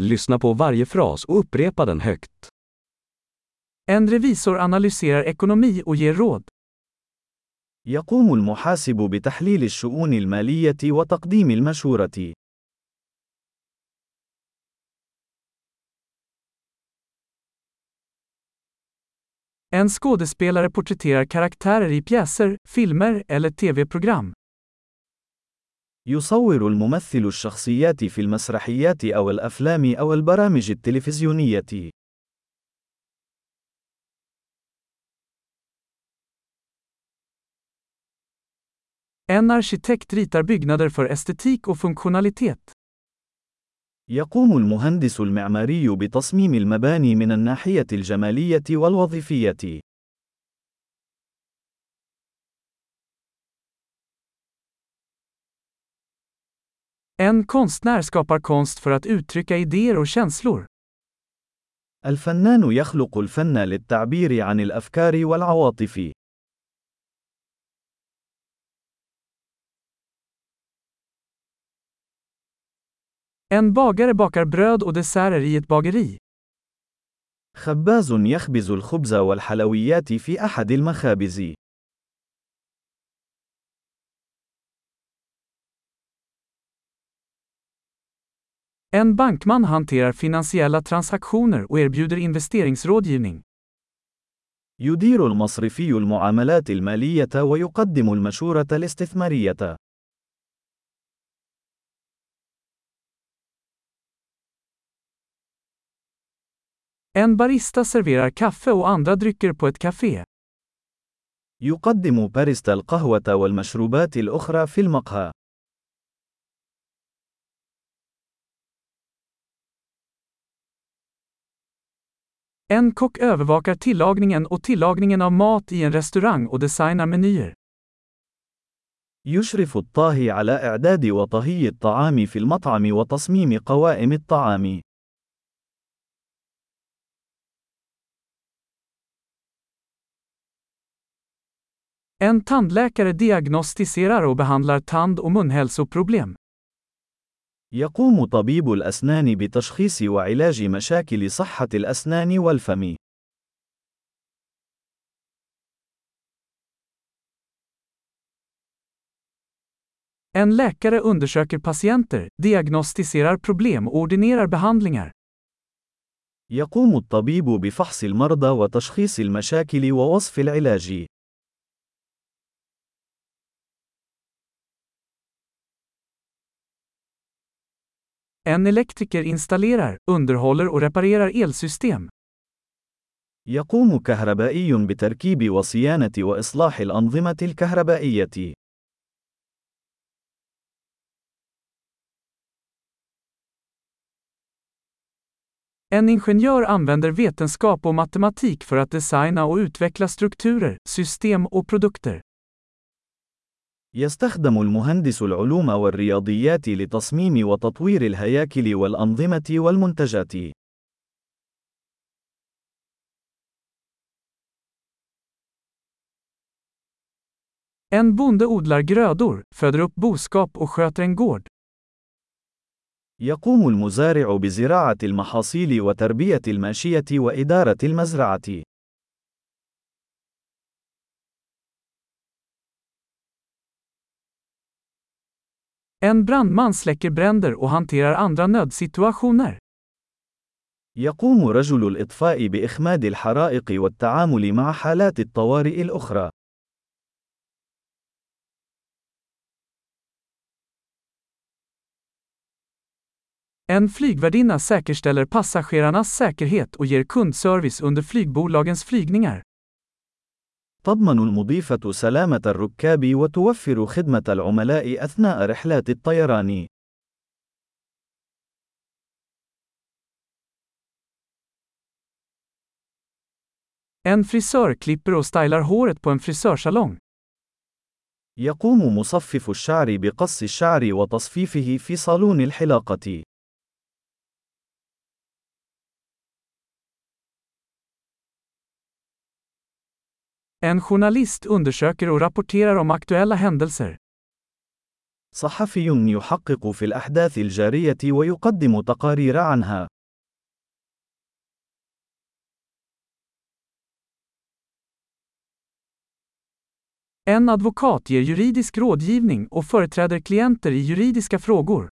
Lyssna på varje fras och upprepa den högt. En revisor analyserar ekonomi och ger råd. يقوم المحاسب بتحليل الشؤون المالية وتقديم المشورة. En skådespelare porträtterar karaktärer i pjäser, filmer eller tv-program. يصور الممثل الشخصيات في المسرحيات أو الأفلام أو البرامج التلفزيونية. En arkitekt ritar byggnader för estetik och funktionalitet. يقوم المهندس المعماري بتصميم المباني من الناحية الجمالية والوظيفية. En konstnär skapar konst för att uttrycka idéer och känslor. الفنان يخلق الفن للتعبير عن الأفكار والعواطف. En bagare bakar bröd och desserter i ett bageri. خباز يخبز الخبز والحلويات في أحد المخابز. En bankman hanterar finansiella transaktioner och erbjuder investeringsrådgivning. يدير المصرفي المعاملات المالية ويقدم المشورة الاستثمارية. En barista serverar kaffe och andra drycker på ett café. يقدم باريستا القهوة والمشروبات الأخرى في المقهى. En kock övervakar tillagningen och tillagningen av mat i en restaurang och designar menyer. يشرف الطاهي على إعداد وطهي الطعام في المطعم وتصميم قوائم الطعام. En tandläkare diagnostiserar och behandlar tand- och munhälsoproblem. يقوم طبيب الأسنان بتشخيص وعلاج مشاكل صحة الأسنان والفم. En läkare undersöker patienter, diagnostiserar problem och ordinerar behandlingar. يقوم الطبيب بفحص المرضى وتشخيص المشاكل ووصف العلاج. En elektriker installerar, underhåller och reparerar elsystem. يقوم كهربائي بتركيب وصيانة وإصلاح الأنظمة الكهربائية. En ingenjör använder vetenskap och matematik för att designa och utveckla strukturer, system och produkter. يستخدم المهندس العلوم والرياضيات لتصميم وتطوير الهياكل والأنظمة والمنتجات. En bonde odlar grödor, föder upp boskap och sköter en gård. يقوم المزارع بزراعة المحاصيل وتربية الماشية وإدارة المزرعة. En brandman släcker bränder och hanterar andra nödsituationer. يقوم رجل الإطفاء بإخماد الحرائق والتعامل مع حالات الطوارئ الأخرى. En flygvärdinna säkerställer passagerarnas säkerhet och ger kundservice under flygbolagens flygningar. تضمن المضيفة سلامة الركاب وتوفر خدمة العملاء أثناء رحلات الطيران. En frisör klipper och stylar håret på en frisörsalong. يقوم مصفف الشعر بقص الشعر وتصفيفه في صالون الحلاقة. En journalist undersöker och rapporterar om aktuella händelser. صحفي يحقق في الأحداث الجارية ويقدم تقارير عنها. En advokat ger juridisk rådgivning och företräder klienter i juridiska frågor.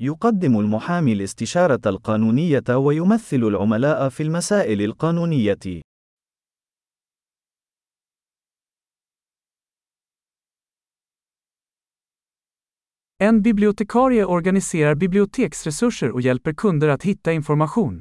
يقدم المحامي الاستشارة القانونية ويمثل العملاء في المسائل القانونية. En bibliotekarie organiserar biblioteksresurser och hjälper kunder att hitta information.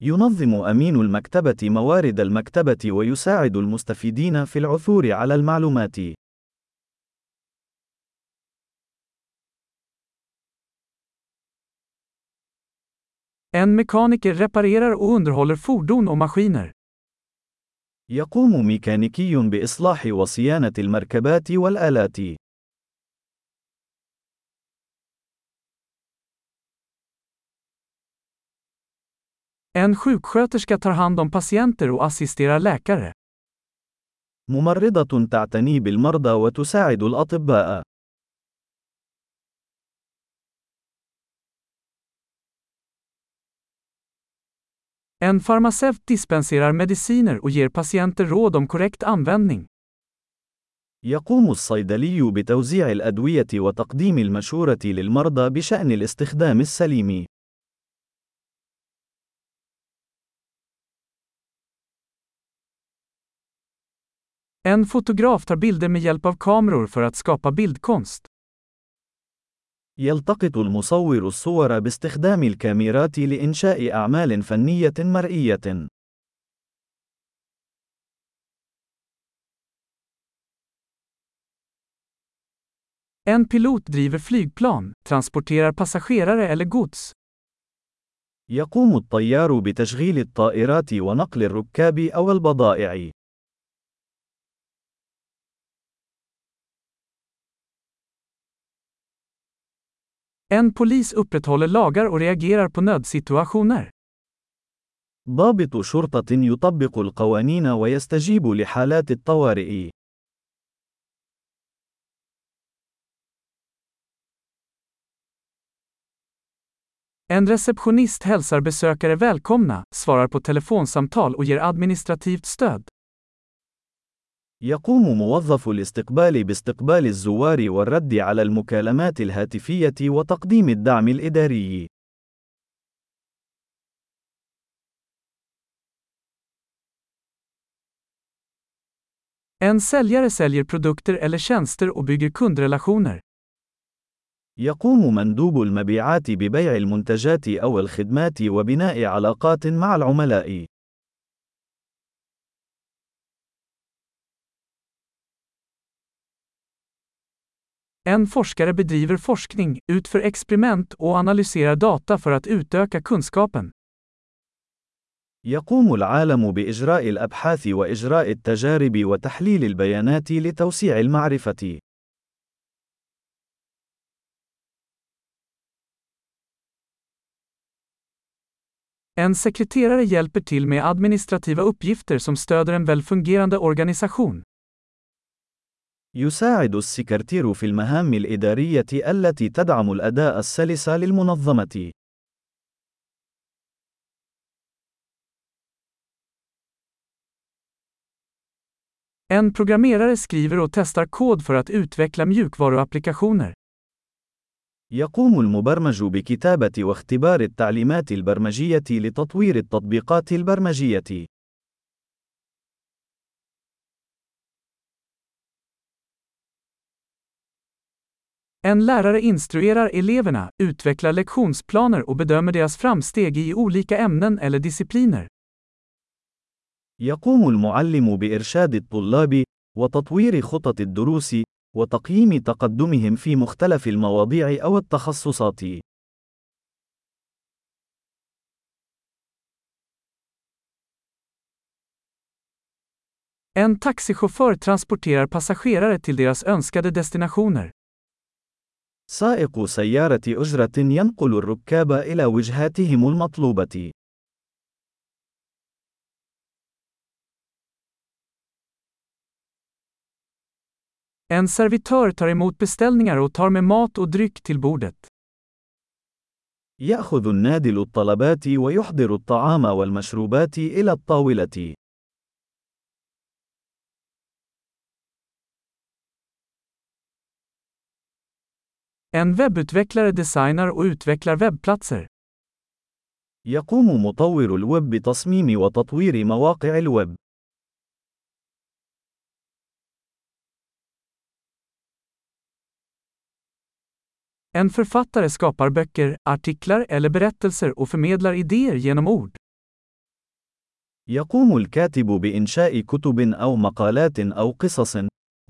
ينظم أمين المكتبة موارد المكتبة ويساعد المستفيدين في العثور على المعلومات. En mekaniker reparerar och underhåller fordon och maskiner. يقوم ميكانيكي بإصلاح وصيانة المركبات والآلات. En sjuksköterska tar hand om patienter och assisterar läkare. ممرضة تعتني بالمرضى وتساعد الأطباء. En farmaceut dispenserar mediciner och ger patienter råd om korrekt användning. يقوم الصيدلي بتوزيع الأدوية وتقديم المشورة للمرضى بشأن الاستخدام السليم. En fotograf tar bilder med hjälp av kameror för att skapa bildkonst. يلتقط المصور الصور باستخدام الكاميرات لإنشاء أعمال فنية مرئية. En pilot driver flygplan, transporterar passagerare eller gods. يقوم الطيار بتشغيل الطائرات ونقل الركاب أو البضائع. En polis upprätthåller lagar och reagerar på nödsituationer. ضابط شرطة يطبق القوانين ويستجيب لحالات الطوارئ. En receptionist hälsar besökare välkomna, svarar på telefonsamtal och ger administrativt stöd. يقوم موظف الاستقبال باستقبال الزوار والرد على المكالمات الهاتفية وتقديم الدعم الإداري. En säljare säljer produkter eller tjänster och bygger kundrelationer. يقوم مندوب المبيعات ببيع المنتجات أو الخدمات وبناء علاقات مع العملاء. En forskare bedriver forskning, utför experiment och analyserar data för att utöka kunskapen. يقوم العالم بإجراء الأبحاث وإجراء التجارب وتحليل البيانات لتوسيع المعرفة. En sekreterare hjälper till med administrativa uppgifter som stöder en välfungerande organisation. يساعد السكرتير في المهام الإدارية التي تدعم الأداء السلس للمنظمة. En programmerare skriver och testar kod för att utveckla mjukvaruapplikationer. يقوم المبرمج بكتابة واختبار التعليمات البرمجية لتطوير التطبيقات البرمجية. En lärare instruerar eleverna, utvecklar lektionsplaner och bedömer deras framsteg i olika ämnen eller discipliner. يقوم المعلم بإرشاد الطلاب وتطوير خطط الدروس وتقييم تقدمهم في مختلف المواضيع أو التخصصات. En taxichaufför transporterar passagerare till deras önskade destinationer. سائق سيارة أجرة ينقل الركاب إلى وجهاتهم المطلوبة. En servitör tar emot beställningar och tar med mat och dryck till bordet. يأخذ النادل الطلبات ويحضر الطعام والمشروبات إلى الطاولة. En webbutvecklare designar och utvecklar webbplatser. يقوم مطور الويب بتصميم وتطوير مواقع الويب. En författare skapar böcker, artiklar eller berättelser och förmedlar idéer genom ord. يقوم الكاتب بإنشاء كتب أو مقالات أو قصص،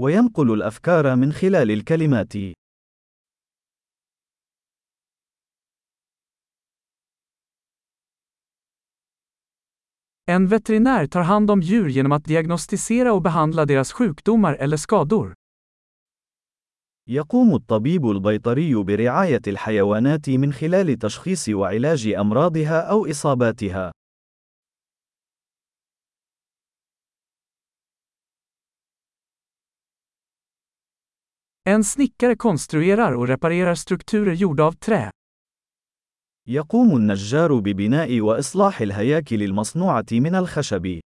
وينقل الأفكار من خلال الكلمات. En veterinär tar hand om djur genom att diagnostisera och behandla deras sjukdomar eller skador. يقوم الطبيب البيطري برعاية الحيوانات من خلال تشخيص وعلاج أمراضها أو إصاباتها. En snickare konstruerar och reparerar strukturer gjorda av trä. يقوم النجار ببناء وإصلاح الهياكل المصنوعة من الخشب.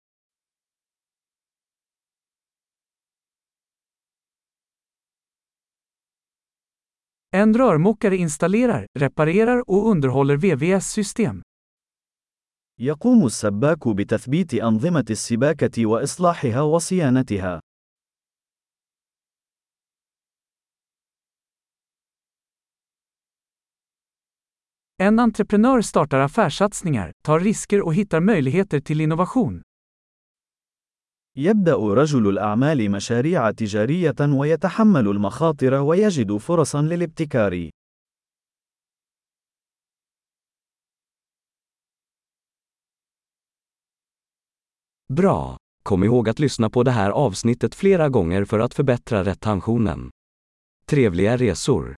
En rörmokare installerar, reparerar och underhåller VVS-system. يقوم السباك بتثبيت أنظمة السباكة وإصلاحها وصيانتها. En entreprenör startar affärssatsningar, tar risker och hittar möjligheter till innovation. يبدأ رجل الأعمال مشاريع تجارية ويتحمل المخاطر ويجد فرصا للابتكار. Bra! Kom ihåg att lyssna på det här avsnittet flera gånger för att förbättra retentionen. Trevliga resor!